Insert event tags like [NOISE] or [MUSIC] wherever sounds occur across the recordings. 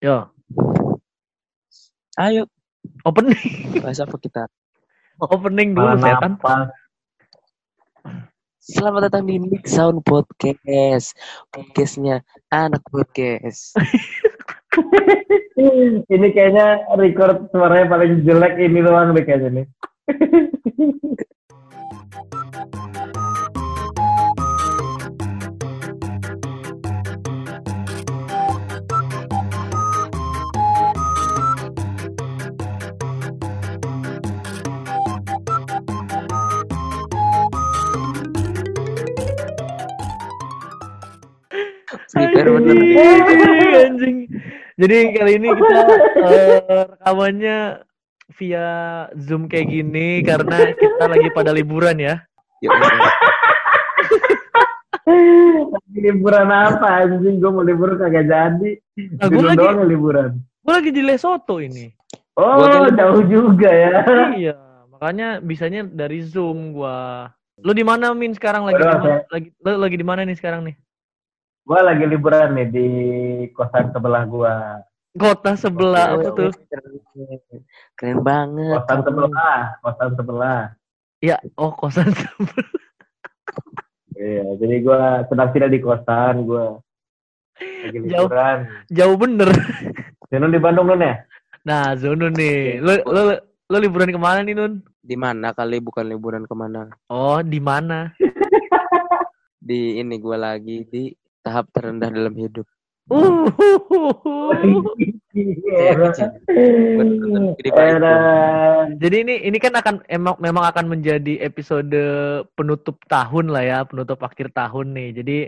Yo, Ayo, opening. bahas apa kita? opening dulu Malah setan. napas. Selamat datang di Mix Sound Podcast. Podcastnya anak podcast. [LAUGHS] ini kayaknya record suaranya paling jelek ini doang deh kayaknya nih. [LAUGHS] Prepare bener. Anjing, anjing. Jadi kali ini kita eh, rekamannya via Zoom kayak gini karena kita lagi pada liburan ya. Yuk. Lagi liburan apa anjing? Gue mau liburan kagak jadi. Nah, gua Dulu lagi- doang yang liburan. Gue lagi di Lesotho ini. Oh, Gua jauh juga ya. iya, makanya bisanya dari Zoom gua. Lu di mana Min sekarang lagi? Di mana? Lagi lu lagi di mana nih sekarang nih? Gue lagi liburan nih di kosan sebelah gua. Kota sebelah apa tuh? Keren, keren banget. Kosan sebelah, kosan sebelah. Ya, oh kosan [LAUGHS] sebelah. Iya, jadi gua sedang tidak di kosan, gua lagi Jauh. liburan. Jauh bener. Nun di Bandung Nun ya? Nah, Zono nih. Lu, lu, lu liburan ke mana nih Nun? Di mana kali bukan liburan ke mana? Oh, di mana? [LAUGHS] Di ini gua lagi di tahap terendah dalam hidup. Uh. Jadi ini ini kan akan emang memang akan menjadi episode penutup tahun lah ya, penutup akhir tahun nih. Jadi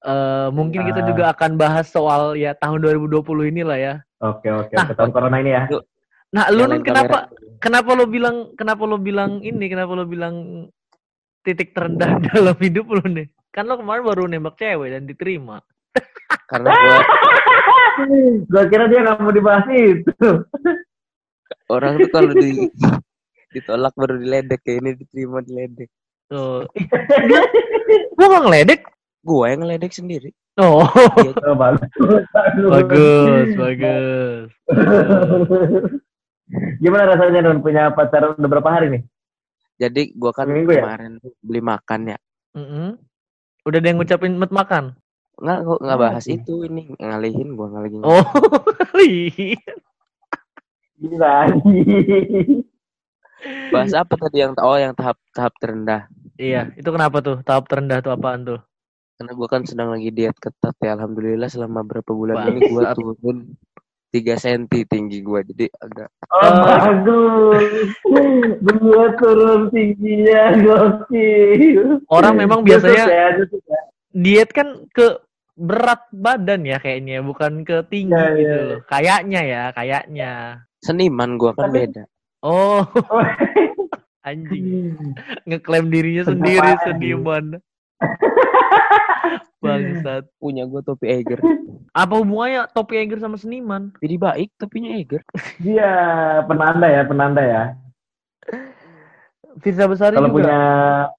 eh, mungkin kita Nah. juga akan bahas soal ya tahun 2020 ini lah ya. Oke oke, Nah. tahun corona ini ya. Nah, lu kenapa kamera. kenapa lo bilang kenapa lo bilang ini? Kenapa lo bilang titik terendah [LAUGHS] dalam hidup lo nih? Kan lo kemarin baru nembak cewek dan diterima. Karena [LAUGHS] gua Gua kira dia nggak mau dibahas itu. orang tuh kalau di ditolak baru diledek kayak ini diterima diledek. Tuh. [LAUGHS] Gua gak ngeledek. Gua yang ngeledek sendiri. Oh, Iya, Oh, bagus. bagus, bagus. Gimana rasanya Nun punya pacar udah berapa hari nih? Jadi gua kan ya? kemarin beli makan ya. Mm-mm. Udah ada yang ngucapin met makan. Nggak, gua nggak bahas itu ini ngalihin gua ngalihin. Oh, [LAUGHS] iya. Gila. Bahas apa tadi yang oh yang tahap tahap terendah. Iya, itu kenapa tuh? Tahap terendah tuh apaan tuh? Karena gua kan sedang lagi diet ketat ya alhamdulillah selama berapa bulan Bangsat. ini gua turun 3 cm tinggi gua jadi agak Oh, bagus. Gua turun tingginya gokil. Orang memang biasanya ya. diet kan ke berat badan ya kayaknya, bukan ke tinggi Iya, gitu loh. Kayaknya ya, kayaknya. seniman gua kan beda. Oh, [LAUGHS] anjing. Ngeklaim dirinya sendiri seniman. [LAUGHS] [LAUGHS] Bangsat. Punya gua topi Eiger. Apa hubungannya topi Eiger sama seniman? Jadi baik topinya Eiger. Dia penanda ya, penanda ya. Firza Besari Kalau juga. punya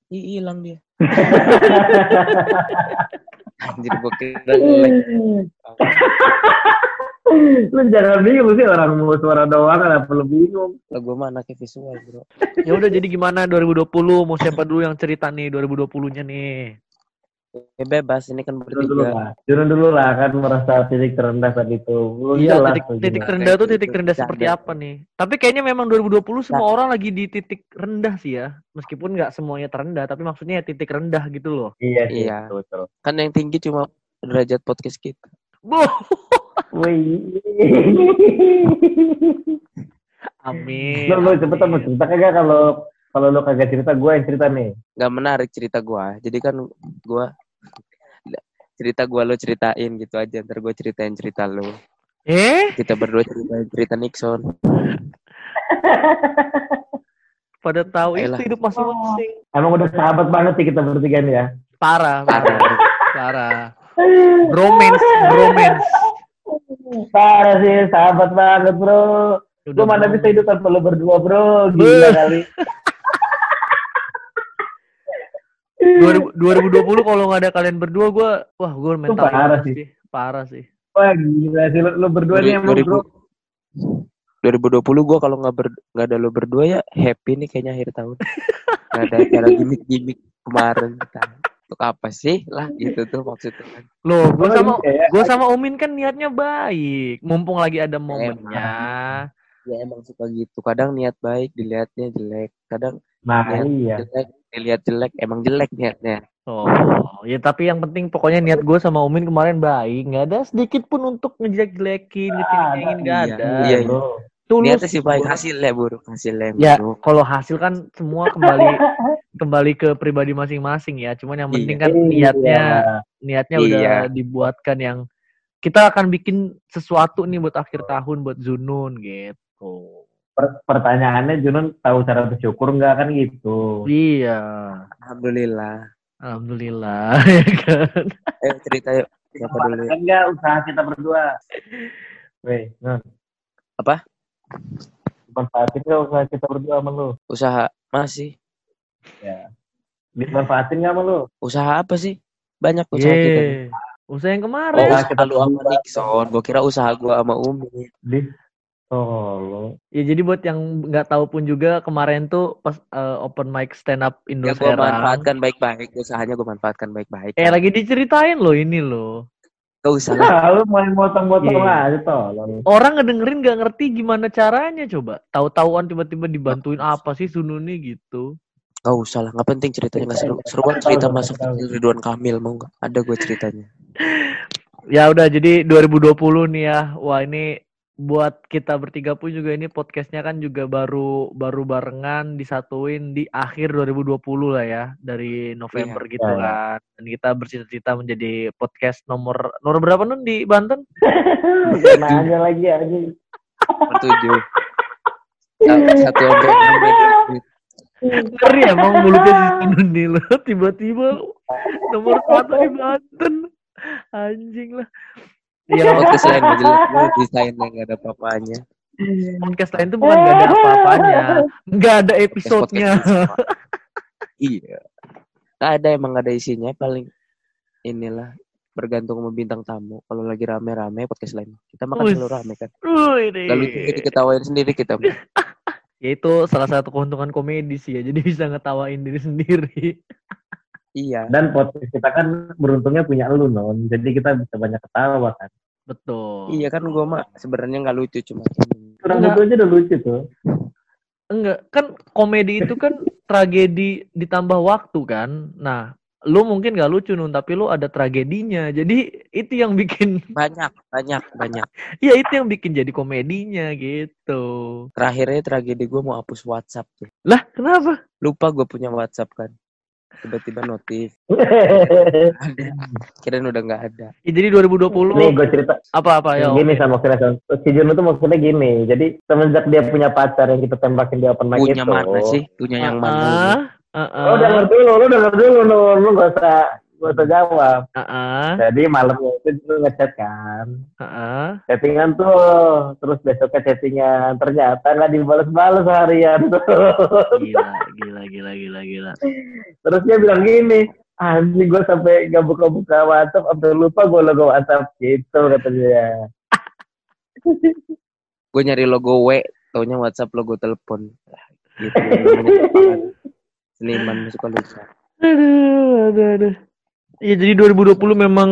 Ih, hilang dia. [LAUGHS] Anjir gua kira lu jangan bingung sih orang mau suara doang kenapa lu bingung Lah gua mah anaknya visual, Bro. Ya udah jadi gimana 2020? Mau siapa dulu yang cerita nih 2020-nya nih? Ya bebas ini kan Turun dulu bertiga. lah turun dulu lah kan merasa titik terendah tadi itu belum Iya, jelas titik, tuh titik terendah tuh Itu titik terendah bercanda. seperti apa nih? Tapi kayaknya memang 2020 semua orang lagi di titik rendah sih ya. Meskipun nggak semuanya terendah, tapi maksudnya ya titik rendah gitu loh. iya sih Iya. betul, betul. Kan yang tinggi cuma derajat podcast kita. Boh. Wih. Amin. lu lu cepetan mau amin. cerita kagak kalau kalau lu kagak cerita gue yang cerita nih Gak menarik cerita gua. Jadi kan gua cerita gua lo ceritain gitu aja. Ntar gua ceritain cerita lo. Eh, Kita berdua ceritain cerita Nixon. [LAUGHS] pada tahu Ayolah. itu hidup masing-masing. emang udah sahabat banget sih kita bertiga nih ya Parah, Parah. [LAUGHS] parah. Bromance, bromance. parah sih sahabat banget bro Udah gue mana bisa hidup tanpa lu berdua bro gila kali [LAUGHS] 2000 2020 kalau nggak ada kalian berdua gue wah gue mental parah sih. parah sih Wah gila sih lu, lu berdua nih emang bro. 2020 gue kalau nggak ber nggak ada lo berdua ya happy nih kayaknya akhir tahun. Gak ada cara [LAUGHS] gimmick-gimmick kemarin. Untuk apa sih lah gitu tuh maksudnya kan. Loh, gue Oh, sama iya ya. gue sama Umin kan niatnya baik. Mumpung lagi ada momennya. Ya emang suka gitu. Kadang niat baik dilihatnya jelek. Kadang Nah niat iya. jelek dilihat jelek emang jelek niatnya. Oh, ya tapi yang penting pokoknya niat gue sama Umin kemarin baik. Nggak ada sedikit pun untuk ngejelek-jelekin, ngecengin nggak iya. ada. Iya, bro. Tulus. Niatnya sih baik hasilnya buruk hasilnya yang Ya, buruk. kalau hasil kan semua kembali [LAUGHS] kembali ke pribadi masing-masing ya. Cuman yang penting Iya. kan niatnya Iya. niatnya Iya. udah dibuatkan yang kita akan bikin sesuatu nih buat akhir tahun buat Zunun gitu. Per- pertanyaannya Junun tahu cara bersyukur nggak kan gitu. Iya. Alhamdulillah. Alhamdulillah [LAUGHS] ya kan. Eh cerita yuk. Siapa dulu? Kan nggak usaha kita berdua. Weh, Nun. Apa? Dimanfaatin nggak usaha kita berdua sama lu? Usaha masih. Dimanfaatin nggak sama lu? Usaha apa sih? Banyak usaha kita. Usaha yang Oh, kemarin. Usaha usaha kita lu sama. Nixon. Gua kira usaha gua sama Umi. Di Solo. Ya jadi buat yang nggak tahu pun juga kemarin tuh pas eh, open mic stand up Indo Ya Serang. manfaatkan baik-baik. Usahanya gua manfaatkan baik-baik. Eh lagi diceritain loh ini loh. Gak usah lah. Nah, lu main motong-motong Iya. aja tolong. Orang ngedengerin nggak ngerti gimana caranya coba. Tahu-tahuan tiba-tiba dibantuin apa sih Sununi gitu. Gak usah lah. Gak penting ceritanya. Gak seru. Seru banget cerita masuk Ridwan Kamil. Mau gak? Ada gua ceritanya. [LAUGHS] Ya udah jadi 2020 nih ya. Wah ini buat kita bertiga pun juga ini podcastnya kan juga baru baru barengan disatuin di akhir 2020 lah ya dari November gitu Ya, ya. kan. Dan kita bercita-cita menjadi podcast nomor nomor berapa nun di Banten? [LAUGHS] Nanya lagi aja. Tujuh. [LAUGHS] Satu ya. Ngeri emang mulutnya nih lo tiba-tiba nomor satu di Banten. Anjing lah. Ya Podcast lain jelek. Gua desain yang gak ada apa-apanya. podcast lain tuh bukan gak ada apa-apanya. Nggak ada episodenya. [LAUGHS] Iya. Gak ada emang gak ada isinya. Paling inilah bergantung sama bintang tamu. Kalau lagi rame-rame podcast lain. Kita makan Wih. selalu rame kan. Gak lucu kita ketawain sendiri kita. [LAUGHS] Ya itu salah satu keuntungan komedi sih ya. Jadi bisa ngetawain diri sendiri. Iya. Dan podcast kita kan beruntungnya punya lu non, jadi kita bisa banyak ketawa kan. Betul. Iya kan gua mah sebenarnya nggak lucu cuma Kurang itu aja udah lucu tuh. Enggak, kan komedi itu kan tragedi ditambah waktu kan. Nah, lu mungkin gak lucu nun, tapi lu ada tragedinya. Jadi itu yang bikin, [LAUGHS] banyak banyak banyak. ya itu yang bikin jadi komedinya gitu. Terakhirnya tragedi gua mau hapus WhatsApp tuh. Lah, kenapa? Lupa gua punya WhatsApp kan. Tiba-tiba notif. Ada. [LAUGHS] Kirain udah nggak ada. Ya, jadi 2020 Nih gue cerita apa-apa ya? gini sama Maksudnya Si Jun itu maksudnya gini. Jadi semenjak dia punya pacar yang kita tembakin di open mic Punya itu. mana sih? Punya yang mana? Ah, ah, Lo denger dulu, lo denger dulu, lo, lo gak usah, gak usah jawab. ah, ah, Jadi malamnya itu lu ngechat kan. ah, ah. Chattingan tuh, terus besoknya chattingan. Ternyata nggak dibalas-balas harian tuh. Gila, gila, gila, gila, gila. Terus dia bilang gini, anjing gue sampai gak buka-buka WhatsApp, sampai lupa gue logo WhatsApp gitu kata dia. [LAUGHS] Gue nyari logo W, taunya WhatsApp logo telepon. Lah, Gitu. [LAUGHS] Seniman suka lupa. Aduh, aduh, aduh. Iya, jadi 2020 memang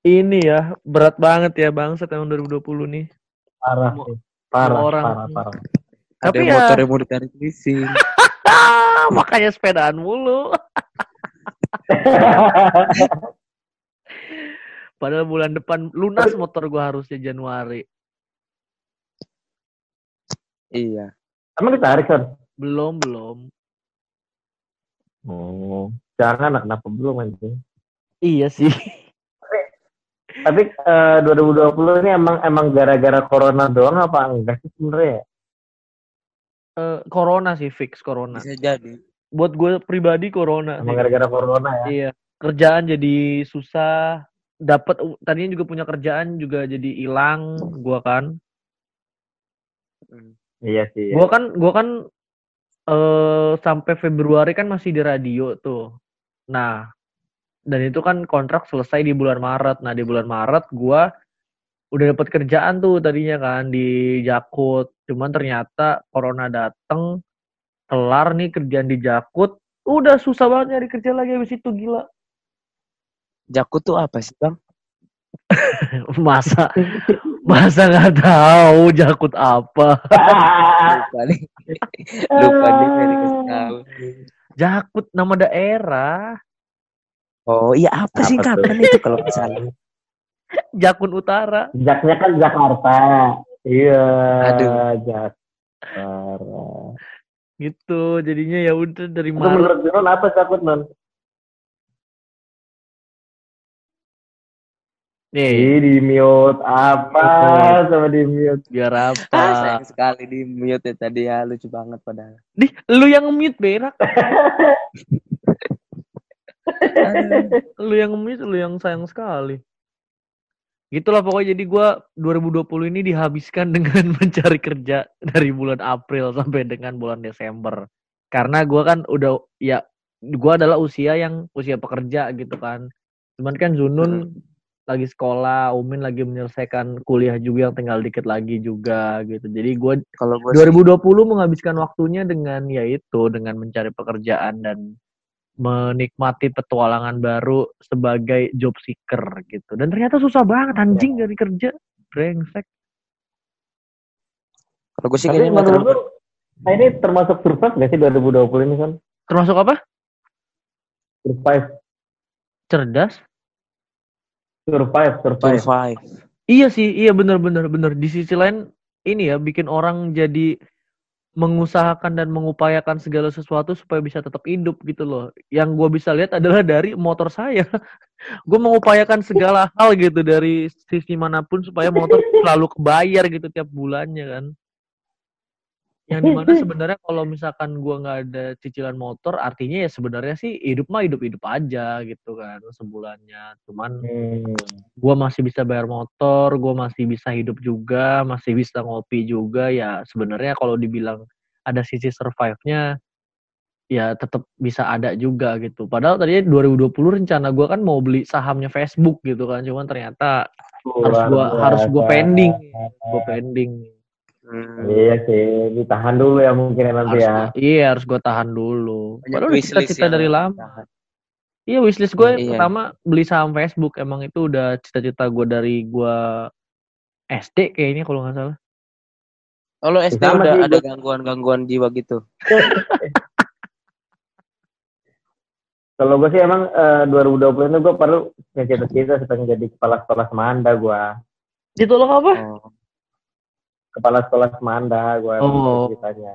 ini ya, berat banget ya bang, tahun 2020 nih. Parah Semua- sih. Parah, semua orang. parah, parah. Ada Tapi yang ya- motor yang mau ditarik leasing. [LAUGHS] Ah, makanya sepedaan mulu. [LAUGHS] Padahal bulan depan lunas motor gua harusnya Januari. iya. Emang ditarik, Son? Belum, belum. Oh, jangan, kenapa belum anjing? Iya sih. Tapi eh, 2020 ini emang emang gara-gara corona doang apa enggak sih sebenarnya? ya? Eh, corona sih fix corona. Bisa jadi. Buat gue pribadi corona Emang sih. gara-gara corona ya? Iya. Kerjaan jadi susah. Dapat tadinya juga punya kerjaan juga jadi hilang gua kan. Hmm. Iya sih. Gua kan gua kan eh sampai Februari kan masih di radio tuh. Nah, dan itu kan kontrak selesai di bulan Maret. Nah, di bulan Maret gua udah dapat kerjaan tuh tadinya kan di Jakut. Cuman ternyata corona dateng, kelar nih kerjaan di Jakut, udah susah banget nyari kerja lagi habis itu gila. Jakut tuh apa sih bang? [LAUGHS] Masa masa nggak tahu Jakut apa? [LAUGHS] Lupa nih. Lupa nih dari tahu. Jakut nama daerah. Oh iya apa Apa sih kapan itu kalau salah? [LAUGHS] Jakun Utara. Jaknya kan Jakarta. Iya. Aduh. Jakarta. Gitu. Jadinya ya udah dari Maret. menurut Non apa takut Non? Nih, Ih, di mute apa sama di mute. biar Ah, apa? sayang sekali di mute ya tadi ya lucu banget padahal. Dih, lu yang mute berak. [LAUGHS] lu yang mute, lu yang sayang sekali. Gitulah pokoknya jadi gua 2020 ini dihabiskan dengan [LAUGHS] mencari kerja dari bulan April sampai dengan bulan Desember. Karena gua kan udah ya gua adalah usia yang usia pekerja gitu kan. Cuman kan Zunun lagi sekolah, Umin lagi menyelesaikan kuliah juga yang tinggal dikit lagi juga gitu. Jadi gua Kalau gue sih 2020 menghabiskan waktunya dengan yaitu dengan mencari pekerjaan dan menikmati petualangan baru sebagai job seeker gitu. Dan ternyata susah banget anjing dari kerja. Brengsek. kalau gue sih Tapi kayaknya menurut lu, nah ini termasuk survive gak sih 2020 ini kan? Termasuk apa? Survive, Cerdas? Survive, survive. survive. Iya sih, iya bener bener bener. Di sisi lain ini ya bikin orang jadi mengusahakan dan mengupayakan segala sesuatu supaya bisa tetap hidup gitu loh. Yang gue bisa lihat adalah dari motor saya. [LAUGHS] gue mengupayakan segala hal gitu dari sisi mana pun supaya motor selalu kebayar gitu tiap bulannya kan. Yang di mana sebenarnya kalau misalkan gue nggak ada cicilan motor, artinya ya sebenarnya sih hidup mah hidup-hidup aja gitu kan sebulannya. Cuman Hmm. gue masih bisa bayar motor, gue masih bisa hidup juga, masih bisa ngopi juga. Ya sebenarnya kalau dibilang ada sisi survive-nya, ya tetap bisa ada juga gitu. Padahal tadinya 2020 rencana gue kan mau beli sahamnya Facebook gitu kan, cuman ternyata harus gua harus gua biasa. pending, gue pending. Hmm. Iya sih, ditahan dulu ya mungkin ya nanti Harus, ya. Iya harus gue tahan dulu. Banyak Padahal udah wishlist cita-cita yang dari lama. ditahan. Iya wishlist gue Iya. pertama beli saham Facebook. Emang itu udah cita-cita gue dari gue SD kayaknya kalau nggak salah. Oh, lo SD Sama udah ada gua- gangguan-gangguan jiwa gitu. [LAUGHS] Kalau gue sih emang eh, 2020 itu gue perlu cita-cita pengen jadi kepala sekolah Semanda gue. Ditolong apa? Oh. Kepala sekolah Semanda gue Oh. cita-citanya.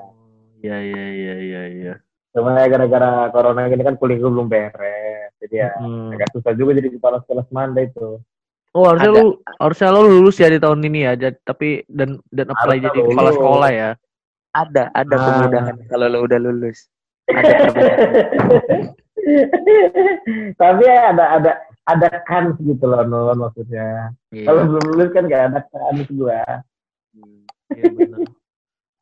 Iya iya iya iya iya. Cuma ya gara-gara corona gini kan kuliah gue belum beres. Jadi ya Hmm. agak susah juga jadi kepala sekolah Semanda itu. Oh harusnya Ada. lu harusnya lu lulus ya di tahun ini ya. Jad- tapi dan dan apply Harusnya jadi kepala lulus. sekolah ya. Ada, ada Ah. kemudahan kalau lo udah lulus. Ada. [LAUGHS] Tapi ya ada ada ada kans gitu loh non maksudnya. Kalau Iya. belum lulus kan gak ada kans gue. Hmm. Iya benar.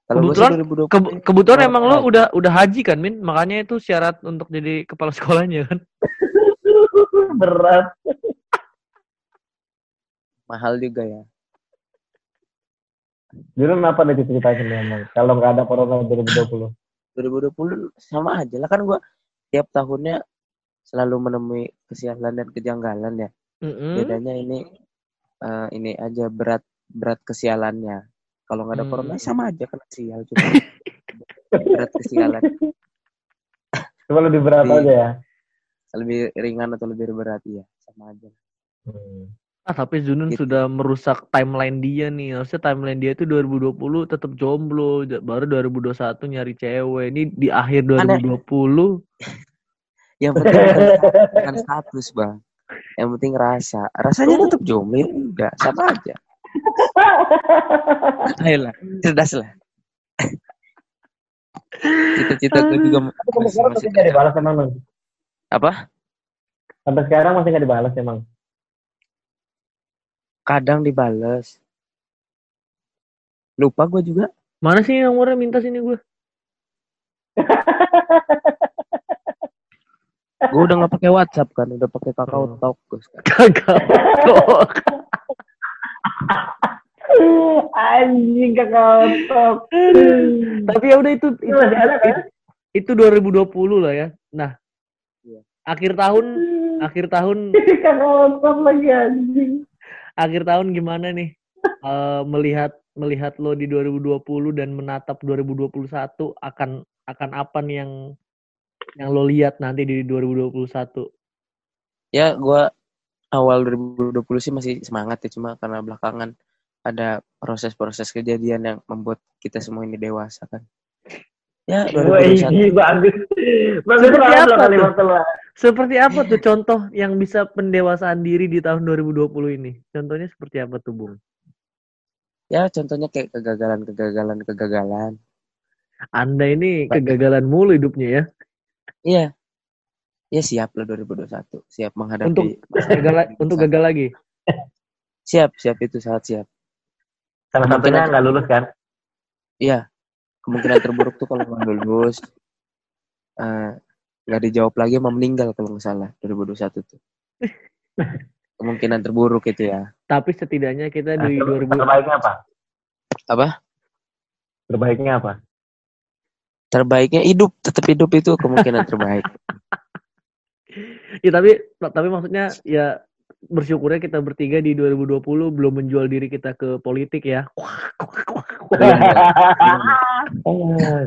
Kalau gue sih Kebetulan- 2020 Ke- kebetulan emang lu oh. udah udah haji kan Min? Makanya itu syarat untuk jadi kepala sekolahnya kan. [LAUGHS] Berat. mahal juga ya. Dulu apa nih cita-citanya emang? Kalau nggak ada corona 2020. 2020 sama aja lah kan gue tiap tahunnya selalu menemui kesialan dan kejanggalan ya. Mm-mm. Bedanya ini eh, ini aja berat berat kesialannya. Kalau nggak ada Hmm. corona sama aja kan sial cuma berat kesialan Cuma lebih berat Iya. aja ya. lebih ringan atau lebih berat ya sama aja. Ah, tapi Zunun Gitu. sudah merusak timeline dia nih. Harusnya timeline dia itu 2020 tetap jomblo, baru 2021 nyari cewek. Ini di akhir 2020 [LAUGHS] Yang penting bukan status bang. Yang penting rasa. Rasanya tetap jomblo ya enggak sama aja. Ayolah, cerdas lah. Cita-cita gue juga sampai masih, sekarang masih nggak dibalas emang. Apa? Sampai sekarang masih nggak dibalas emang. Kadang dibales. Lupa gue juga. mana sih nomornya minta sini gue? Gue udah nggak pakai WhatsApp kan, udah pakai Kakao Hmm. Talk gue sekarang. [LAUGHS] Kagak. Anjing kakak top. [LAUGHS] Tapi ya udah itu Itu kan? itu 2020 lah ya. Nah, Iya. akhir tahun akhir tahun [LAUGHS] lagi anjing. akhir tahun gimana nih Eh, melihat melihat lo di 2020 dan menatap 2021 akan akan apa nih yang yang lo lihat nanti di 2021 Ya gue awal 2020 sih masih semangat ya, cuma karena belakangan ada proses-proses kejadian yang membuat kita semua ini dewasa kan. Ya Wih, 2021 bagus. Bagus Seperti apa loh tuh? seperti apa tuh contoh yang bisa pendewasaan diri di tahun 2020 ini contohnya seperti apa tuh bung ya contohnya kayak kegagalan-kegagalan kegagalan. anda ini kegagalan mulu hidupnya ya Iya. Ya siap lah 2021, siap menghadapi untuk [LAUGHS] gagal untuk gagal lagi Siap, siap itu sangat siap. Salah satunya nggak lulus kan? Iya. Kemungkinan terburuk tuh kalau nggak lulus eh, nggak dijawab lagi sama meninggal kalau nggak salah 2021 tuh. Kemungkinan terburuk itu ya. tapi setidaknya kita Nah, di ter- 2000 terbaiknya apa? Apa? Terbaiknya apa? Terbaiknya hidup, tetap hidup itu kemungkinan terbaik. Ya tapi tapi maksudnya ya bersyukurnya kita bertiga di 2020 belum menjual diri kita ke politik ya. Belum, belum.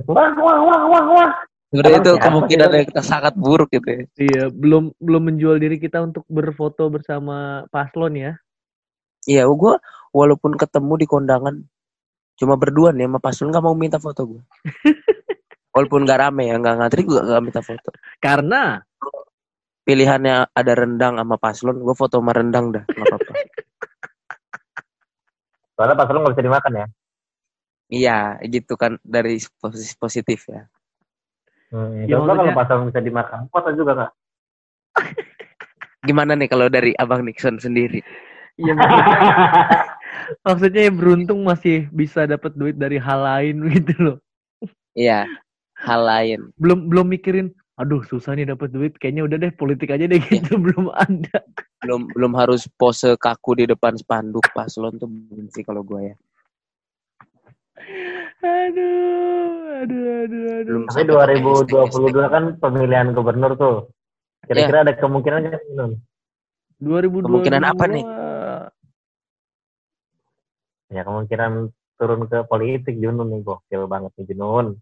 Wah, wah, wah, wah, wah. Sebenarnya itu kemungkinan yang kita sangat buruk gitu ya. Iya, belum belum menjual diri kita untuk berfoto bersama paslon ya. Iya, gue walaupun ketemu di kondangan cuma berdua nih sama paslon nggak mau minta foto gue. [LAUGHS] walaupun nggak rame ya, nggak ngantri gue nggak minta foto. Karena Pilihannya ada rendang sama paslon, gue foto sama rendang dah, nggak apa-apa. Soalnya pas lu nggak bisa dimakan ya. iya, gitu kan dari posisi positif ya. Hmm, Ya, kalau maksudnya- pasal bisa dimakan, foto juga nggak? Gimana nih kalau dari Abang Nixon sendiri? ya maksudnya, [LAUGHS] maksudnya ya beruntung masih bisa dapat duit dari hal lain [LAUGHS] gitu loh. Iya, hal lain. Belum belum mikirin aduh susah nih dapat duit kayaknya udah deh politik aja deh gitu [LAUGHS] belum ada. Belum belum harus pose kaku di depan spanduk paslon tuh belum sih kalau gue ya. Aduh, aduh, aduh, aduh. Belum Tapi hashtag, 2022 kan pemilihan gubernur tuh. Kira-kira ada kemungkinan nggak Nun? 2022 Kemungkinan apa nih? Ya kemungkinan turun ke politik Junun nih gokil banget nih Junun.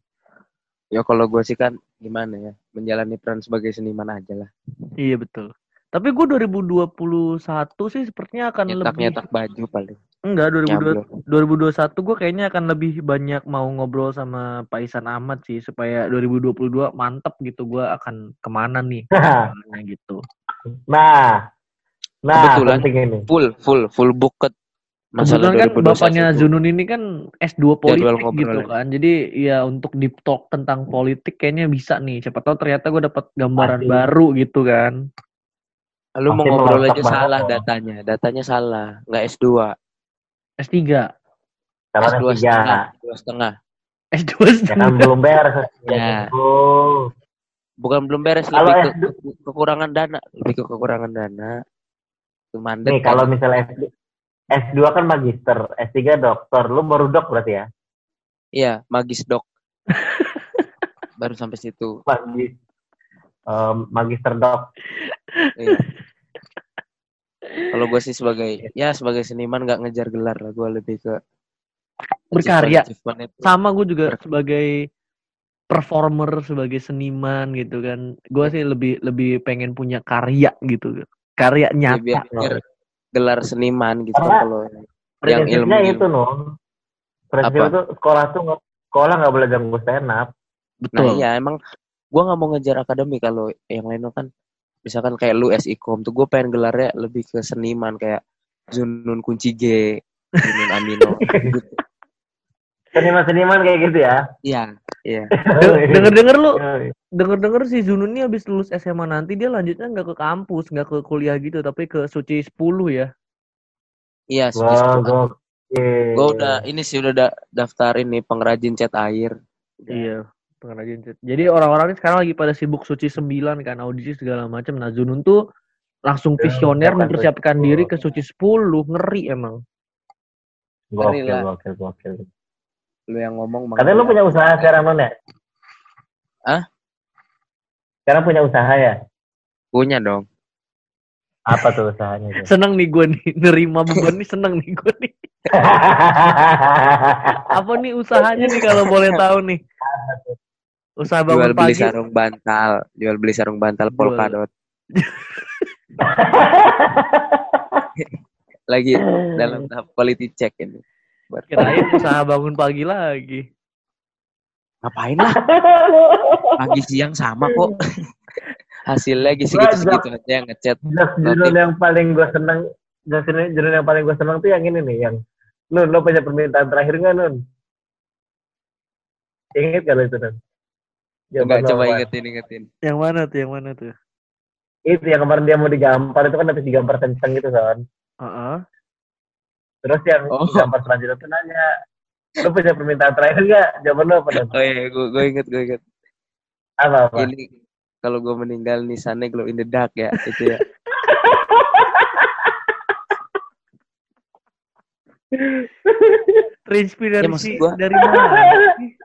Ya kalau gue sih kan gimana ya, menjalani peran sebagai seniman aja lah. Iya betul. Tapi gue 2021 sih sepertinya akan lebih Nyetak-nyetak baju paling. enggak 2022 Nyablon. 2021 gue kayaknya akan lebih banyak mau ngobrol sama Pak Isan Ahmad sih supaya 2022 mantep gitu gue akan ke mana nih Ke mana [LAUGHS] gitu. nah, nah Kebetulan. ini. Full, full, full booked. Masalah Kebetulan kan 2021 bapaknya tuh. Zunun ini kan S2 politik gitu ngobrolnya. kan. Jadi ya untuk deep talk tentang politik kayaknya bisa nih. Siapa tahu ternyata gue dapat gambaran Pasti. baru gitu kan. Lu mau ngobrol aja banget salah loh. datanya. Datanya salah. Nggak S2. S3. Salah S2 tiga. setengah. S2 setengah. S2 Ya belum beres. Ya. Oh. Bukan belum beres. Kalau Lebih ke, S2 ke- kekurangan dana. Lebih ke kekurangan dana. Itu mandet Nih kalau misalnya S2, S2 kan magister, S3 dokter. Lu baru dok berarti ya? Iya, magis dok. [LAUGHS] Baru sampai situ. Magis, em, magister dok. Iya. Kalau gue sih sebagai ya sebagai seniman nggak ngejar gelar lah. Gue lebih ke Berkarya. Sama gue juga sebagai performer, sebagai seniman gitu kan. Gue sih lebih lebih pengen punya karya gitu. Karya Ya, nyata. biar, biar gelar seniman gitu Karena- kalau yang Prinsipnya ilmu- itu non. Prinsip Apa? itu sekolah tuh nggak- sekolah nggak boleh ganggu stand up. Nah Betul. iya emang gue nggak mau ngejar akademi kalau yang lain kan misalkan kayak lu SIKOM tuh gue pengen gelarnya lebih ke seniman kayak Zunun Kunci G, Zunun Amino. [LAUGHS] gitu. Seniman-seniman kayak gitu ya. Iya, iya. [LAUGHS] Dengar-dengar lu Yoi. denger-denger si Zunun ini habis lulus SMA nanti dia lanjutnya nggak ke kampus, nggak ke kuliah gitu, tapi ke Suci 10 ya. Iya, Wah, gue gokil. udah ini sih udah da- daftar ini pengrajin cat air. Iya. pengrajin cat. Jadi orang-orang ini sekarang lagi pada sibuk suci sembilan kan audisi segala macam. Nah Zunun tuh langsung Ya, visioner siapkan mempersiapkan suci diri 10. ke suci 10 ngeri emang. Gokil, lah. gokil, gokil. Lu yang ngomong Katanya lu punya usaha sekarang, Non, ya? Hah? Sekarang punya usaha ya? Punya dong. Apa tuh usahanya? tuh? [LAUGHS] Seneng nih gue nih nerima beban nih seneng nih gue nih. [LAUGHS] Apa nih usahanya nih kalau boleh tahu nih? Usaha Jual bangun beli pagi. sarung bantal, jual beli sarung bantal Jual. polkadot. [LAUGHS] Lagi dalam tahap quality check ini. Buat- Kirain usaha bangun pagi lagi. Ngapain lah? Pagi siang sama kok. [LAUGHS] Hasilnya Gua segitu-segitu aja yang ngechat. Judul yang paling gue seneng, judul yang paling gue seneng tuh yang ini nih, yang Nun, lo punya permintaan terakhir nggak Nun? Ingat gak lo itu Nun? Coba coba ingetin ingetin. Yang mana tuh? Yang mana tuh? Itu yang kemarin dia mau digampar itu kan habis digampar kenceng gitu kan. Heeh. Terus yang Oh. digampar selanjutnya tuh nanya, lo punya permintaan terakhir nggak? Jawaban lo apa Nun? Oh iya, gue gue inget gue inget. Apa apa? Ini kalau gue meninggal nisannya glow in the dark ya itu ya. [LAUGHS] Terinspirasi Ya, gua- dari mana?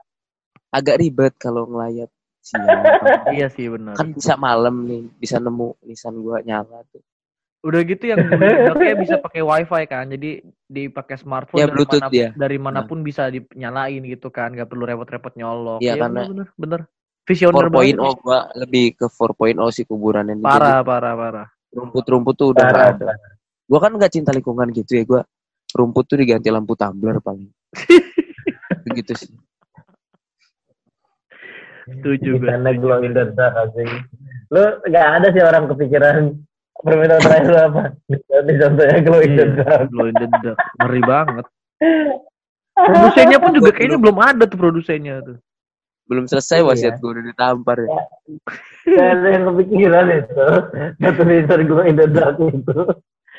[LAUGHS] Agak ribet kalau ngelayat siang. iya sih benar. kan bisa malam nih, bisa nemu nisan gue nyala tuh. Udah gitu yang kayak bisa pakai wifi kan, jadi dipakai smartphone Ya, dari, Bluetooth mana- dia. dari mana pun bisa dinyalain gitu kan, nggak perlu repot-repot nyolok. Iya, Iya, karena bener, bener. Visioner 4.0 banget. gue lebih ke 4.0 sih kuburan ini. Parah, parah, parah. Jadi Rumput-rumput tuh udah Parah, ada. parah. Gue kan nggak cinta lingkungan gitu ya. Gue rumput tuh diganti lampu tumbler paling. [LAUGHS] Begitu sih. Setuju gue. Karena glow in the dark asing. Nggak ada sih orang kepikiran permintaan terakhir apa? Ini contohnya glow in the Iya, dark. Glow in the dark. Ngeri banget. Produsennya pun juga kayaknya belum ada tuh produsennya tuh. Belum selesai Iya. wasiat gue udah ditampar ya. Gak ada yang kepikiran itu. Satu tulisan glow in the dark itu.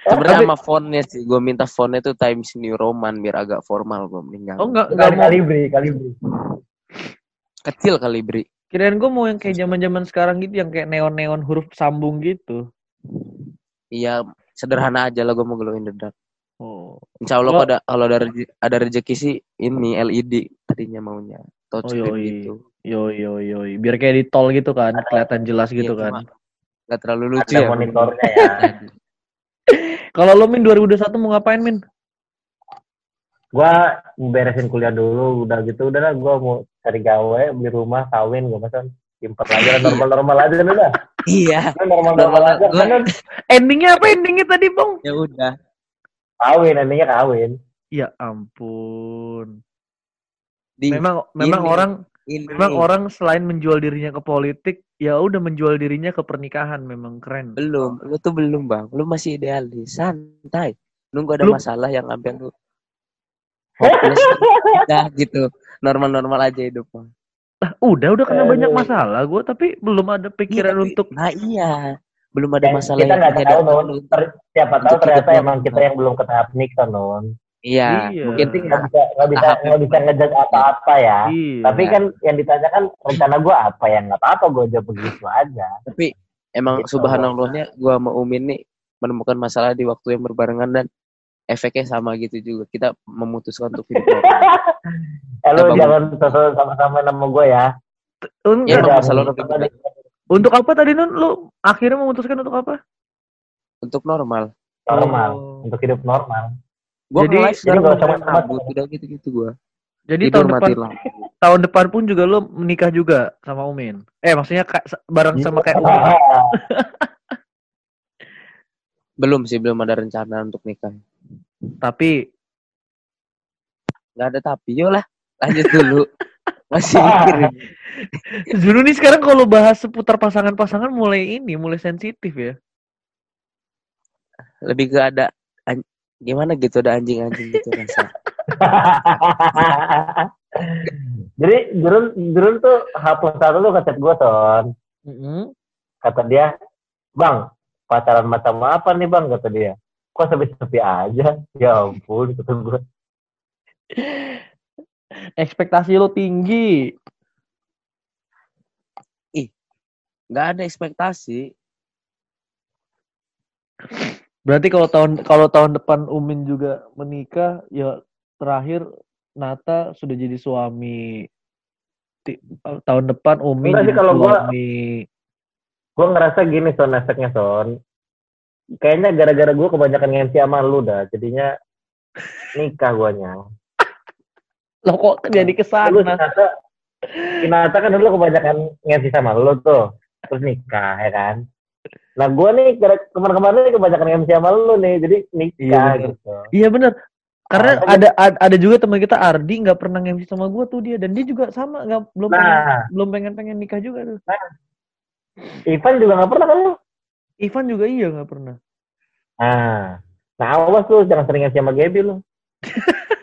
Sebenarnya sama fontnya sih. Gue minta fontnya tuh Times New Roman biar agak formal gue meninggal. Oh enggak enggak mau. kalibri, kalibri. Kecil kali beri. Kirain gue mau yang kayak zaman-zaman sekarang gitu yang kayak neon-neon huruf sambung gitu. Iya sederhana aja lah gue mau glow in the dark. Oh. Insya Allah kalau ada kalau ada rezeki, ada rezeki sih ini LED tadinya maunya touchscreen Oh, yoi. gitu. Yo yo yo. Biar kayak di tol gitu kan, kelihatan jelas gitu Iya, kan. cuma Nggak terlalu lucu Ada ya. monitornya ya. [LAUGHS] Kalau lo Min 2021 mau ngapain Min? Gua beresin kuliah dulu, udah gitu udah lah gua mau cari gawe, beli rumah, kawin, gua pesan simpen aja normal-normal aja nih dah. Iya. Lu normal-normal Normal, aja kan Endingnya apa endingnya tadi Bang? Ya udah. kawin, nantinya kawin. Ya ampun. Di, Memang memang ini. orang ini. memang orang selain menjual dirinya ke politik, ya udah menjual dirinya ke pernikahan memang keren. belum. Lu tuh belum bang. Lu masih idealis. Santai. Nunggu ada Lu- masalah yang sampai lu hopeless. Udah [LAUGHS] gitu. Normal-normal aja hidup bang. Udah udah kena banyak masalah gue tapi belum ada pikiran Iya, tapi- untuk Nah iya. Belum ada Dan masalah kita nggak tahu non, lu. Ter- siapa tahu ternyata hidupnya. emang kita yang belum ke tahap nikah non. Iya. Iya. Mungkin nggak bisa nggak bisa nggak bisa ngejudge apa-apa ya. Iya. Tapi kan yang ditanyakan rencana gua apa ya nggak apa-apa gua jawab begitu aja. tapi emang Gitu. subhanallahnya gua sama Umin nih menemukan masalah di waktu yang berbarengan dan efeknya sama gitu juga. Kita memutuskan untuk hidup [LAUGHS] normal. Eh lu jangan sosok sama-sama nama gua ya. Un- Ya, untuk apa tadi Nun? Lu akhirnya memutuskan untuk apa? untuk normal. normal Oh. untuk hidup normal. Gua Jadi- jadi udah usah rambut udah gitu-gitu gua. Jadi Tidur tahun depan lampu. [LAUGHS] tahun depan pun juga lu menikah juga sama Umin. Eh maksudnya ka- bareng sama kayak Umin. [LAUGHS] Belum sih, belum ada rencana untuk nikah. Tapi Nggak ada tapi, yuk lah. Lanjut dulu. [LAUGHS] Masih mikirin. Zulu nih sekarang kalau bahas seputar pasangan-pasangan mulai ini, mulai sensitif ya. Lebih ke ada an- gimana gitu ada anjing-anjing gitu rasa. [LAUGHS] Jadi Jurun Jurun tuh hapus satu lu ngechat gua ton. Mm-mm. Kata dia, bang pacaran macam apa nih bang kata dia. Kok sepi-sepi aja? Ya ampun kata gua. Ekspektasi lo tinggi. nggak ada ekspektasi. Berarti kalau tahun kalau tahun depan Umin juga menikah, ya terakhir Nata sudah jadi suami. Tahun depan Umin Enggak sih, jadi kalau gua- suami. Gue ngerasa gini son efeknya son. Kayaknya gara-gara gue kebanyakan ngensi sama lu dah. Jadinya nikah guanya. Loh kok jadi Lu ke sana? Sinata, Sinata kan dulu kebanyakan ngensi sama lu tuh. Terus nikah ya kan. Nah gue nih kemarin-kemarin nih kebanyakan ngensi sama lu nih. Jadi nikah Iya, bener. gitu. Iya bener. Karena Ah, ada ad- ada juga teman kita Ardi nggak pernah nge sama gua tuh dia dan dia juga sama nggak belum pengen, Nah, belum pengen pengen nikah juga tuh. Ivan juga gak pernah kan lu? Ivan juga iya nggak pernah. Nah, nah awas lu jangan sering sama Gaby lu. [LAUGHS]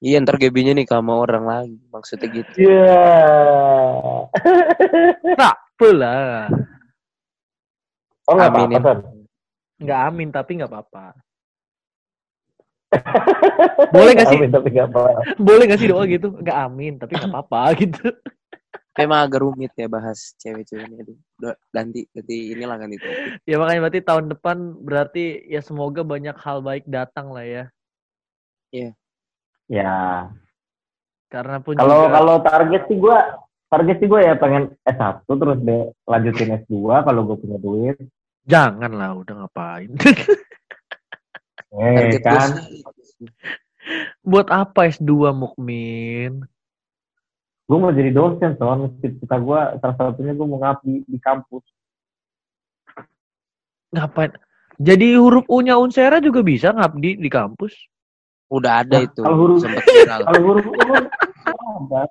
Iya ntar Gaby-nya nih sama orang lagi. Maksudnya gitu. Iya. [LAUGHS] Tak pula. Oh nggak apa-apa. Nggak [LAUGHS] amin tapi nggak apa-apa. Boleh nggak sih? Amin, tapi gak apa. Boleh gak sih doa gitu? Nggak amin tapi nggak apa-apa gitu. Kayak emang agak rumit ya bahas cewek-cewek ini. Aduh, ganti ganti inilah ganti topik. Ya makanya berarti tahun depan berarti ya semoga banyak hal baik datang lah ya. Ya. Karena pun Kalau juga kalau target sih gue target sih gue ya pengen S1 terus deh lanjutin S2 kalau gue punya duit. jangan lah udah ngapain. Eh Target kan. Buat apa S2 Mukmin? Gue mau jadi dosen son. Cita gue salah satunya gue mau ngabdi di kampus. Ngapain? Jadi huruf U-nya Unsera juga bisa ngabdi di kampus. Udah ada Nah, itu. kalau huruf-. [LAUGHS] Kalau huruf U kan ada.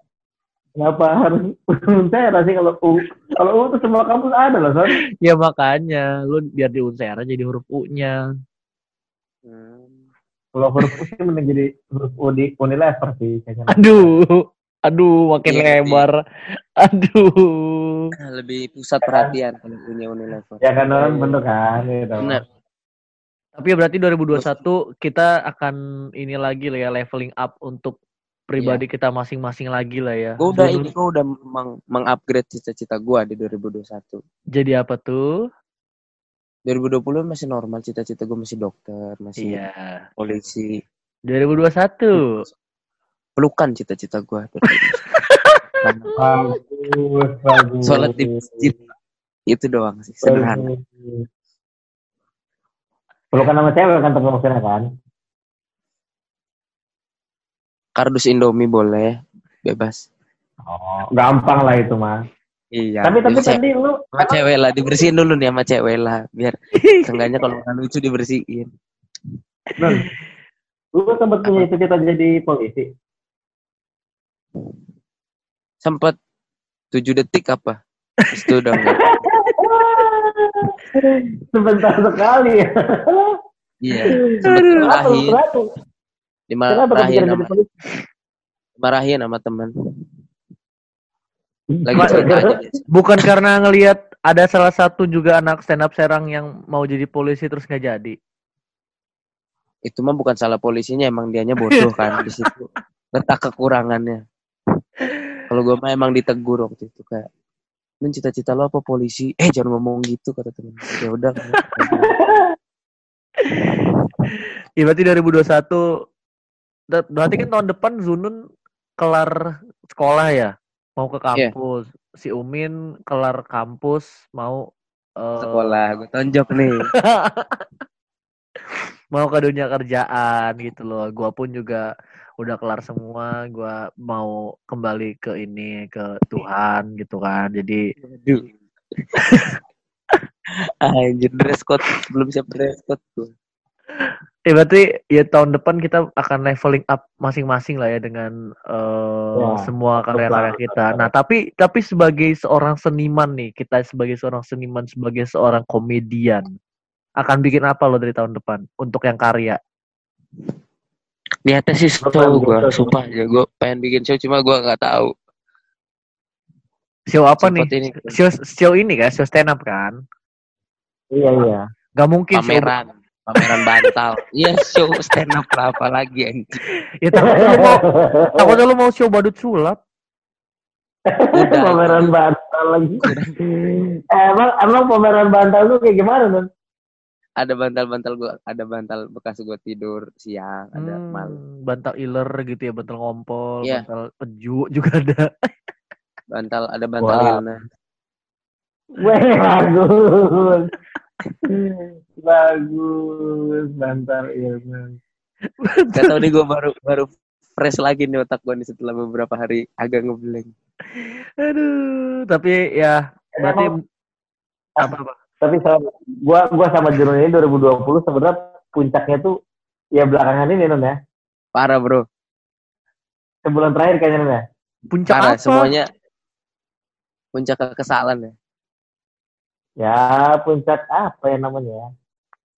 Kenapa harus [LAUGHS] saya sih kalau U? Kalau U tuh semua kampus ada loh son. Ya makanya lu biar di Unsera jadi huruf U-nya. Hmm. Kalau huruf U sih mending jadi huruf U di Unilever sih kayaknya. Aduh. Aduh, makin Iya, lebar. [LAUGHS] Aduh. Lebih pusat perhatian kalau punya Unilever. Ya kan non bener kan gitu. Bener. Tapi ya berarti 2021 kita akan ini lagi lah ya leveling up untuk pribadi kita masing-masing lagi lah ya. Gue udah ini gue udah meng mengupgrade cita-cita gue di 2021. Jadi apa tuh? 2020 masih normal cita-cita gue masih dokter, masih Iya. polisi. 2021. Pelukan cita-cita gue. Bagus, bagus. Sholat di masjid. Itu doang sih, sederhana. Pelukan nama cewek kan tapi maksudnya kan. Kardus Indomie boleh, bebas. Oh, gampang lah itu mah. Iya. tapi tapi sama tadi lu sama cewek lah, dibersihin dulu nih sama cewek lah, biar [LAUGHS] seenggaknya kalau nggak lucu dibersihin. Nun, lu sempat punya cita-cita jadi polisi. Sempet tujuh detik apa? Itu udah. Sebentar sekali ya. Iya, sempet Kenapa? dimarahin, sama, dimarahin sama teman. Lagi Ma- cerita aja. Bukan karena ngelihat ada salah satu juga anak stand up Serang yang mau jadi polisi terus nggak jadi. Itu mah bukan salah polisinya, emang dianya bodoh kan di situ. [LAUGHS] Letak kekurangannya. Kalau gue mah emang ditegur waktu itu kayak, "Nun cita-cita lo apa polisi?" Eh jangan ngomong gitu kata temen. Ya udah. Ya berarti 2021 ber- berarti kan tahun depan Zunun kelar sekolah ya, mau ke Iya. kampus. Si Umin kelar kampus mau eh, Sekolah, gue tonjok nih. [LAUGHS] mau ke dunia kerjaan gitu loh. Gua pun juga udah kelar semua, gua mau kembali ke ini ke Tuhan gitu kan. Jadi. Anjir [LAUGHS] dress code belum siap dress code tuh. Ya berarti ya tahun depan kita akan leveling up masing-masing lah ya dengan eh, Ya, semua karya-karya kita. Nah tapi tapi sebagai seorang seniman nih, kita sebagai seorang seniman, sebagai seorang komedian, akan bikin apa lo dari tahun depan untuk yang karya? Niatnya sih show yang gue, gua- sumpah ya gue pengen bikin show cuma gue nggak tahu. Show apa Sempet nih? ini Show, show ini kan, show stand up kan? Iya iya. Gak mungkin show- pameran, pameran bantal. [LAUGHS] Iya show stand up lah apa lagi anjir. Ya takutnya lu mau, takutnya lu mau show badut sulap. Udah. [LAUGHS] pameran bantal lagi. Eh, emang emang pameran bantal tuh kayak gimana tuh? Ada bantal-bantal gua, ada bantal bekas gua tidur siang, ada Hmm, malam. bantal iler gitu ya, bantal ngompol, Iya. bantal peju [LAUGHS] juga ada. Bantal ada bantal Wah. Ilna. Weh, bagus. bagus bantal ilmu. Gak tau nih gua baru baru fresh lagi nih otak gua nih setelah beberapa hari agak ngeblank. Aduh, tapi ya berarti apa apa? Tapi sama gua gua sama Juno ini 2020 sebenarnya puncaknya tuh ya belakangan ini non ya. Parah bro, Sebulan terakhir kayaknya non ya. Puncak parah apa? semuanya puncak kekesalan ya. Ya puncak apa ya namanya ya?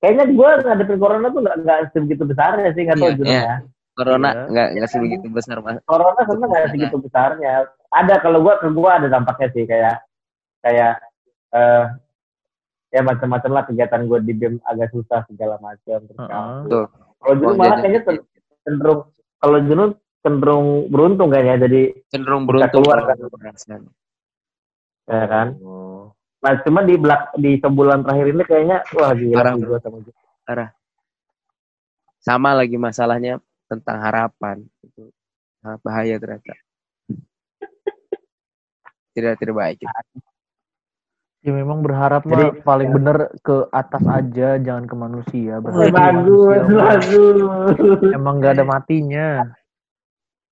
Kayaknya gua ngadepin corona tuh nggak nggak sebegitu besarnya sih nggak tahu Iya, Juno iya. ya. Corona Iya. nggak nggak sebegitu besar mas. Corona sebenarnya nggak segitu besarnya. Ada kalau gua ke gua ada dampaknya sih kayak kayak eh ya macam-macam lah kegiatan gue di BEM agak susah segala macam. terus Heeh. kabur. Tuh. Kalau Juno Uang malah kayaknya cenderung kalau Juno cenderung beruntung kayaknya jadi cenderung Bisa beruntung keluar, kan? ya kan. Oh. Nah cuma di belak di sebulan terakhir ini kayaknya wah gila Parah, gua sama Juno. Sama lagi masalahnya tentang harapan itu bahaya ternyata. Tidak tidak baik. Ya memang berharap mah Jadi- paling bener ke atas aja, jangan ke manusia. Berharap bagus, manusia mah bagus. Emang gak ada matinya.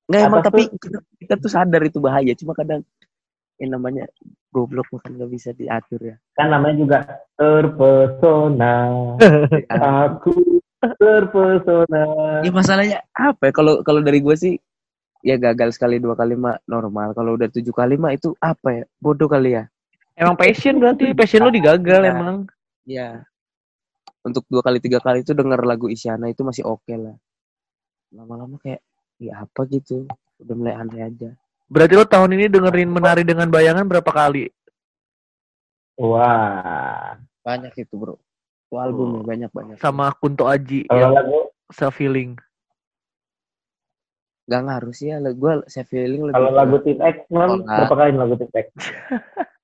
Nggak emang tapi kita, kita tuh sadar itu bahaya. Cuma kadang yang namanya goblok bukan nggak bisa diatur ya. Kan namanya juga terpesona. [LAUGHS] Aku terpesona. Ya masalahnya apa ya? Kalau kalau dari gue sih ya gagal sekali dua kali mah normal. Kalau udah tujuh kali mah itu apa ya? Bodoh kali ya. Emang passion berarti, passion lu digagal Ya. emang. Ya. Untuk dua kali tiga kali itu denger lagu Isyana itu masih oke lah. Lama-lama kayak ya apa gitu. Udah mulai aneh aja. Berarti lu tahun ini dengerin menari dengan bayangan berapa kali? Wah. Banyak itu bro. Itu albumnya banyak banyak. Sama Kunto Aji Kalau yang lagu self feeling. Gak ngaruh sih ya. Gue saya feeling lebih. kalau lagu Tim X berapa kali lagu Tim X? [LAUGHS]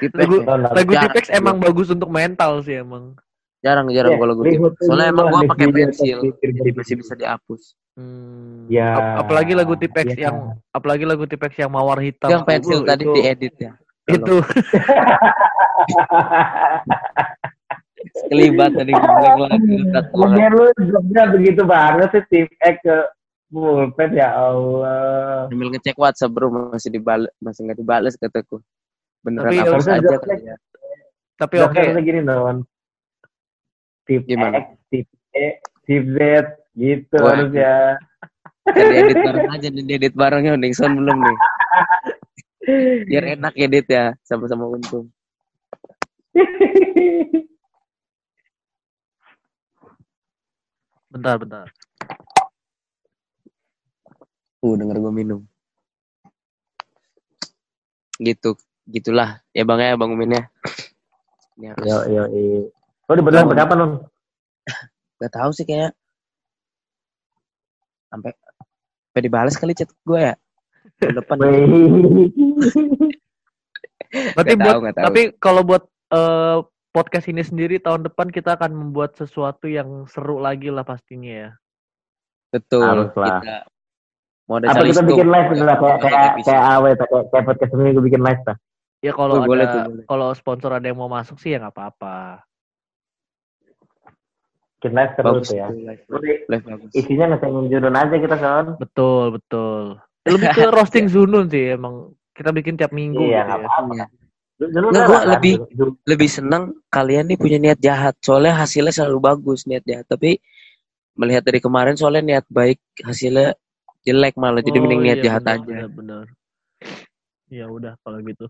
Tipex Lagu-. Lagu Tipex emang bagus untuk mental sih emang. Jarang jarang Iya, kalau gue Lihat Soalnya emang gue pakai pensil. Jadi masih bisa dihapus. Hmm. Ya. Ap- apalagi lagu Tipex ya. yang apalagi lagu Tipex yang mawar hitam. Yang pensil tadi diedit ya. Itu [LAUGHS] Kelibat tadi. Mungkin lu jobnya begitu banget sih Tim X ke pulpen ya Allah. Sambil ngecek WhatsApp bro masih dibales masih nggak dibales kataku. Beneran Tapi harusnya aja kali ya. tapi oke. harusnya gini non. Tip Gimana? X, tip E, tip Z gitu Wah. harusnya. [LAUGHS] Jadi edit bareng aja nih, edit barengnya Nixon belum nih. [LAUGHS] Biar enak edit ya, sama-sama untung. Bentar, bentar. Uh, denger gue minum. Gitu, gitulah. Ya bang ya, bang Umin ya. Ini harus, Yo yo yo. Lo di Bandung sampai kapan non? gak tahu sih kayak sampai sampai dibales kali chat gue ya. Depan. [LAUGHS] Berarti buat tahu, tapi kalau buat eh, podcast ini sendiri tahun depan kita akan membuat sesuatu yang seru lagi lah pastinya ya. Betul. Harus lah. Kita mau ada Apa kita bikin live gitu lah kayak kayak kayak kayak kayak podcast ini gue bikin live lah. Ya kalau Oh, ada kalau sponsor ada yang mau masuk sih ya nggak apa-apa. Bikin live seru Bagus tuh ya. live, Terus live bagus. Isinya Junun aja kita son. Betul, betul. Lebih ke [LAUGHS] roasting Zunun sih emang. Kita bikin tiap minggu Iya gitu nggak ya. apa-apa. Iya. Junun Nggak, gua kan? lebih- Junun- lebih senang kalian nih punya niat jahat soalnya hasilnya selalu bagus niat jahat tapi melihat dari kemarin soalnya niat baik hasilnya jelek malah jadi Oh, mending niat iya, jahat benar, aja benar. Ya udah kalau gitu.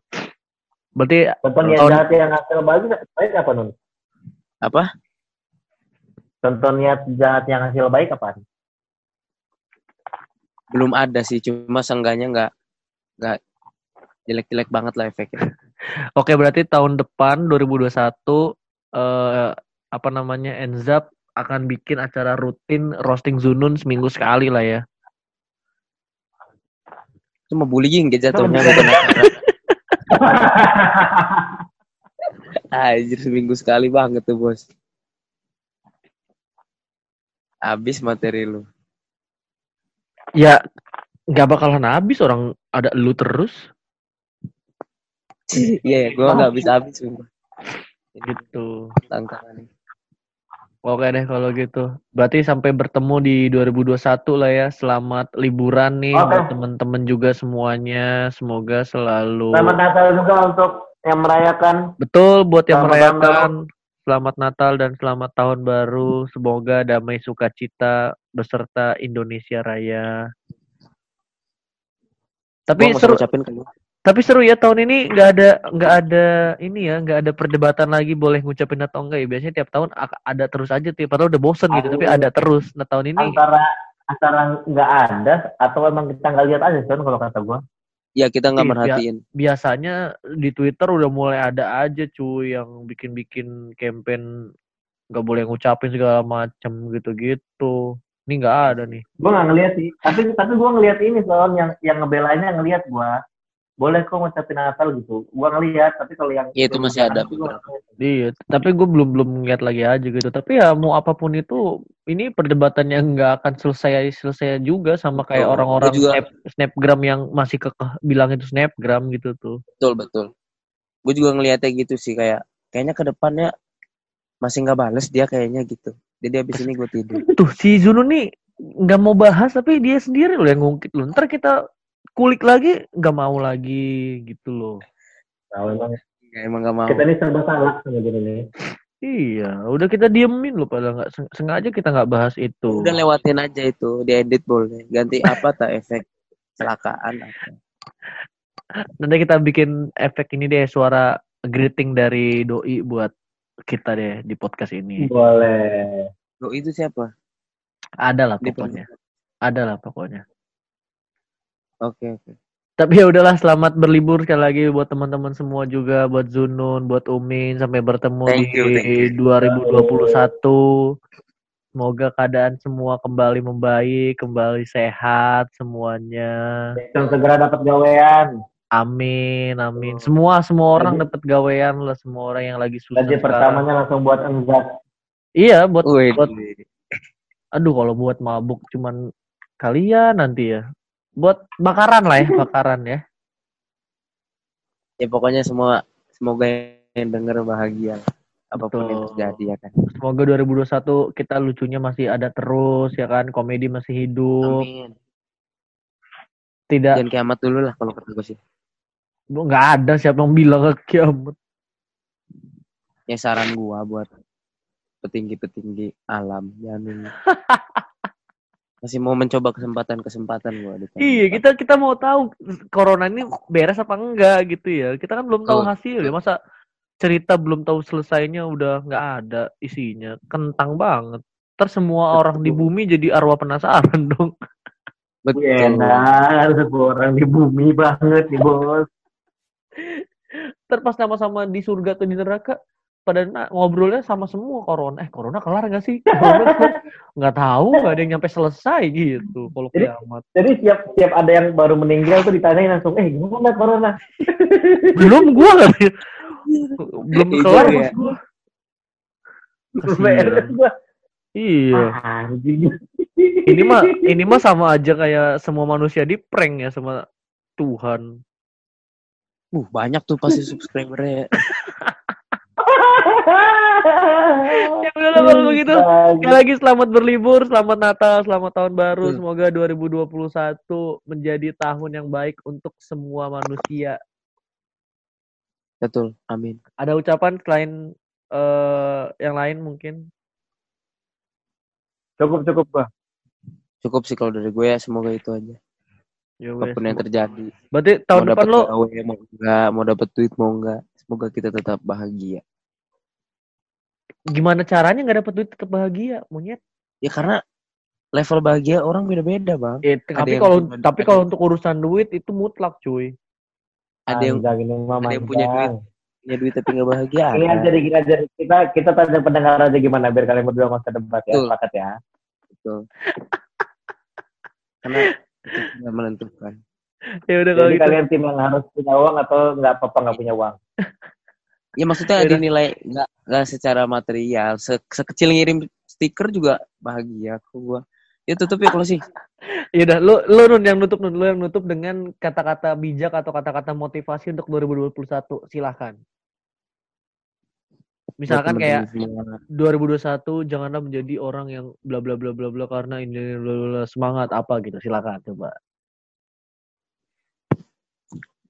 Berarti Contoh niat Tahun- jahat yang hasil baik baik apa nun? apa Contoh niat jahat yang hasil baik apa? belum ada sih cuma seenggaknya nggak nggak jelek-jelek banget lah efeknya [LAUGHS] Oke, berarti tahun depan 2021 eh apa namanya Enzap akan bikin acara rutin roasting Zunun seminggu sekali lah ya. Cuma bullying gitu jatuhnya Itu bukan acara. [LAUGHS] Anjir seminggu sekali banget tuh bos. Habis materi lu. Ya nggak bakalan habis orang ada lu terus Iya ya, gue nggak habis habis sumpah. gitu. Tantangan. Oke deh kalau gitu. Berarti sampai bertemu di 2021 lah ya. Selamat liburan nih Oke. buat temen-temen juga semuanya. Semoga selalu Selamat Natal juga untuk yang merayakan. betul buat yang Selamat merayakan. Selamat Natal dan selamat tahun baru. Semoga damai sukacita beserta Indonesia Raya. Tapi seru, ucapin kan. Tapi seru ya tahun ini nggak ada nggak ada ini ya nggak ada perdebatan lagi boleh ngucapin atau enggak ya biasanya tiap tahun ada terus aja tiap padahal udah bosen gitu tapi ada terus nah tahun ini Antara antara nggak ada atau emang kita nggak lihat aja Son kalau kata gua. Ya kita nggak Iya, merhatiin. biasanya di Twitter udah mulai ada aja cuy yang bikin-bikin campaign nggak boleh ngucapin segala macam gitu-gitu ini nggak ada nih Gua nggak ngeliat sih. Tapi tapi gua ngeliat ini Son yang yang ngebelainnya ngeliat gua. Boleh kok ngucapin Natal gitu. Gua ngeliat tapi kalau yang Iya, itu masih ada. Iya, tapi gue belum belum ngeliat lagi aja gitu. Tapi ya mau apa pun itu, ini perdebatan yang nggak akan selesai selesai juga sama kayak Betul. orang-orang juga- snap, snapgram yang masih kekeh bilang itu snapgram gitu tuh. Betul betul. Gue juga ngeliatnya gitu sih kayak kayaknya ke depannya masih nggak bales dia kayaknya gitu. Jadi abis ini gue tidur. Tuh si Zunu nih nggak mau bahas tapi dia sendiri loh yang ngungkit loh. Ntar kita kulik lagi nggak mau lagi gitu loh. Nah, emang Ya, emang nggak mau. kita ini serba salah nih. Iya, udah kita diemin loh padahal nggak seng- sengaja kita nggak bahas itu. Udah lewatin aja itu, diedit boleh. Ganti apa tak efek kecelakaan apa. Nanti kita bikin efek ini deh suara greeting dari doi buat kita deh di podcast ini. Boleh. Lo itu siapa? Ada lah pokoknya. Ada lah pokoknya. Oke oke. Tapi ya udahlah selamat berlibur sekali lagi buat teman-teman semua juga buat Zunun, buat Umin sampai bertemu Thank di you, thank you. 2021. Semoga keadaan semua kembali membaik, kembali sehat semuanya. Yang segera dapat gawean. Amin, amin. Semua semua orang dapat gawean lah, semua orang yang lagi susah. Gaji sekarang. pertamanya langsung buat enggak. Iya, buat buat aduh kalau buat mabuk cuman kalian nanti ya. Buat bakaran lah ya, [LAUGHS] bakaran ya. ya pokoknya semua semoga yang denger bahagia apa pun yang Betul. terjadi ya kan. Semoga 2021 kita lucunya masih ada terus ya kan, komedi masih hidup. Amin. Tidak Jangan kiamat dulu lah kalau kata gue sih. nggak ada siapa yang bilang ke kiamat. Ya saran gua buat petinggi-petinggi alam jangan [LAUGHS] masih mau mencoba kesempatan-kesempatan gua di tahun Iya, kita kita mau tahu corona ini beres apa enggak gitu ya. Kita kan belum tahu Betul. hasil ya. Masa cerita belum tahu selesainya udah nggak ada isinya. Kentang banget. Ter semua orang di Betul. bumi jadi arwah penasaran dong. Betul. Enak, semua orang di bumi banget nih bos. Ter pas sama-sama di surga atau di neraka pada ngobrolnya sama semua corona. Eh, corona kelar nggak sih? [LAUGHS] Nggak tahu, nggak ada yang nyampe selesai gitu kalau Jadi- kiamat. Jadi siap siap ada yang baru meninggal tuh ditanyain langsung, eh gimana corona? [LAUGHS] Belum gua nggak belum Iya kelar ya. gua. Iya. Ini mah [LAUGHS] ini mah sama aja kayak semua manusia di prank ya sama Tuhan. Uh, banyak tuh pasti subscribernya. [LAUGHS] Ya udahlah kalau begitu. Sekali lagi selamat berlibur, selamat Natal, selamat tahun baru. Hmm. Semoga 2021 menjadi tahun yang baik untuk semua manusia. Betul. Amin. Ada ucapan selain eh yang lain mungkin? Cukup cukup gua. Cukup sih kalau dari gue ya semoga itu aja. Ya wes. Apa pun yang terjadi. Berarti tahun mau depan dapat lo gawe, mau enggak, mau dapat duit mau enggak. Semoga kita tetap bahagia. Gimana caranya nggak dapat duit tetap bahagia, monyet? Ya karena level bahagia orang beda-beda, Bang. Eh, tapi kalau tapi ada kalau untuk urusan duit itu mutlak, cuy. Ada yang ada yang punya panjang. punya duit tapi enggak bahagia. [LAUGHS] Ini aja gini aja kita kita tanya pendengar aja gimana biar kalian berdua nggak usah debat ya, Betul. sepakat ya. Karena itu tidak menentukan. Ya udah kalau Jadi gitu. kalian tim yang harus punya uang atau nggak apa-apa nggak punya uang? [LAUGHS] Ya maksudnya Yaudah. dinilai nggak nggak secara material. Se sekecil ngirim stiker juga bahagia aku gua. Ya tutup ya kalau sih. [LAUGHS] Ya udah, lu lu Nun yang nutup Nun, lu yang nutup dengan kata-kata bijak atau kata-kata motivasi untuk 2021. Silahkan. Misalkan kayak 2021 janganlah menjadi orang yang bla bla bla bla bla karena ini bla, bla, bla, semangat apa gitu. Silakan coba.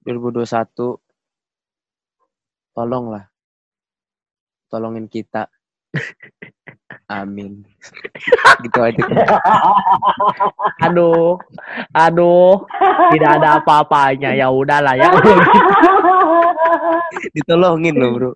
2021 tolonglah. Tolongin kita. Amin. Gitu aja. Aduh, aduh, tidak ada apa-apanya. Ya udahlah ya. ditolongin loh bro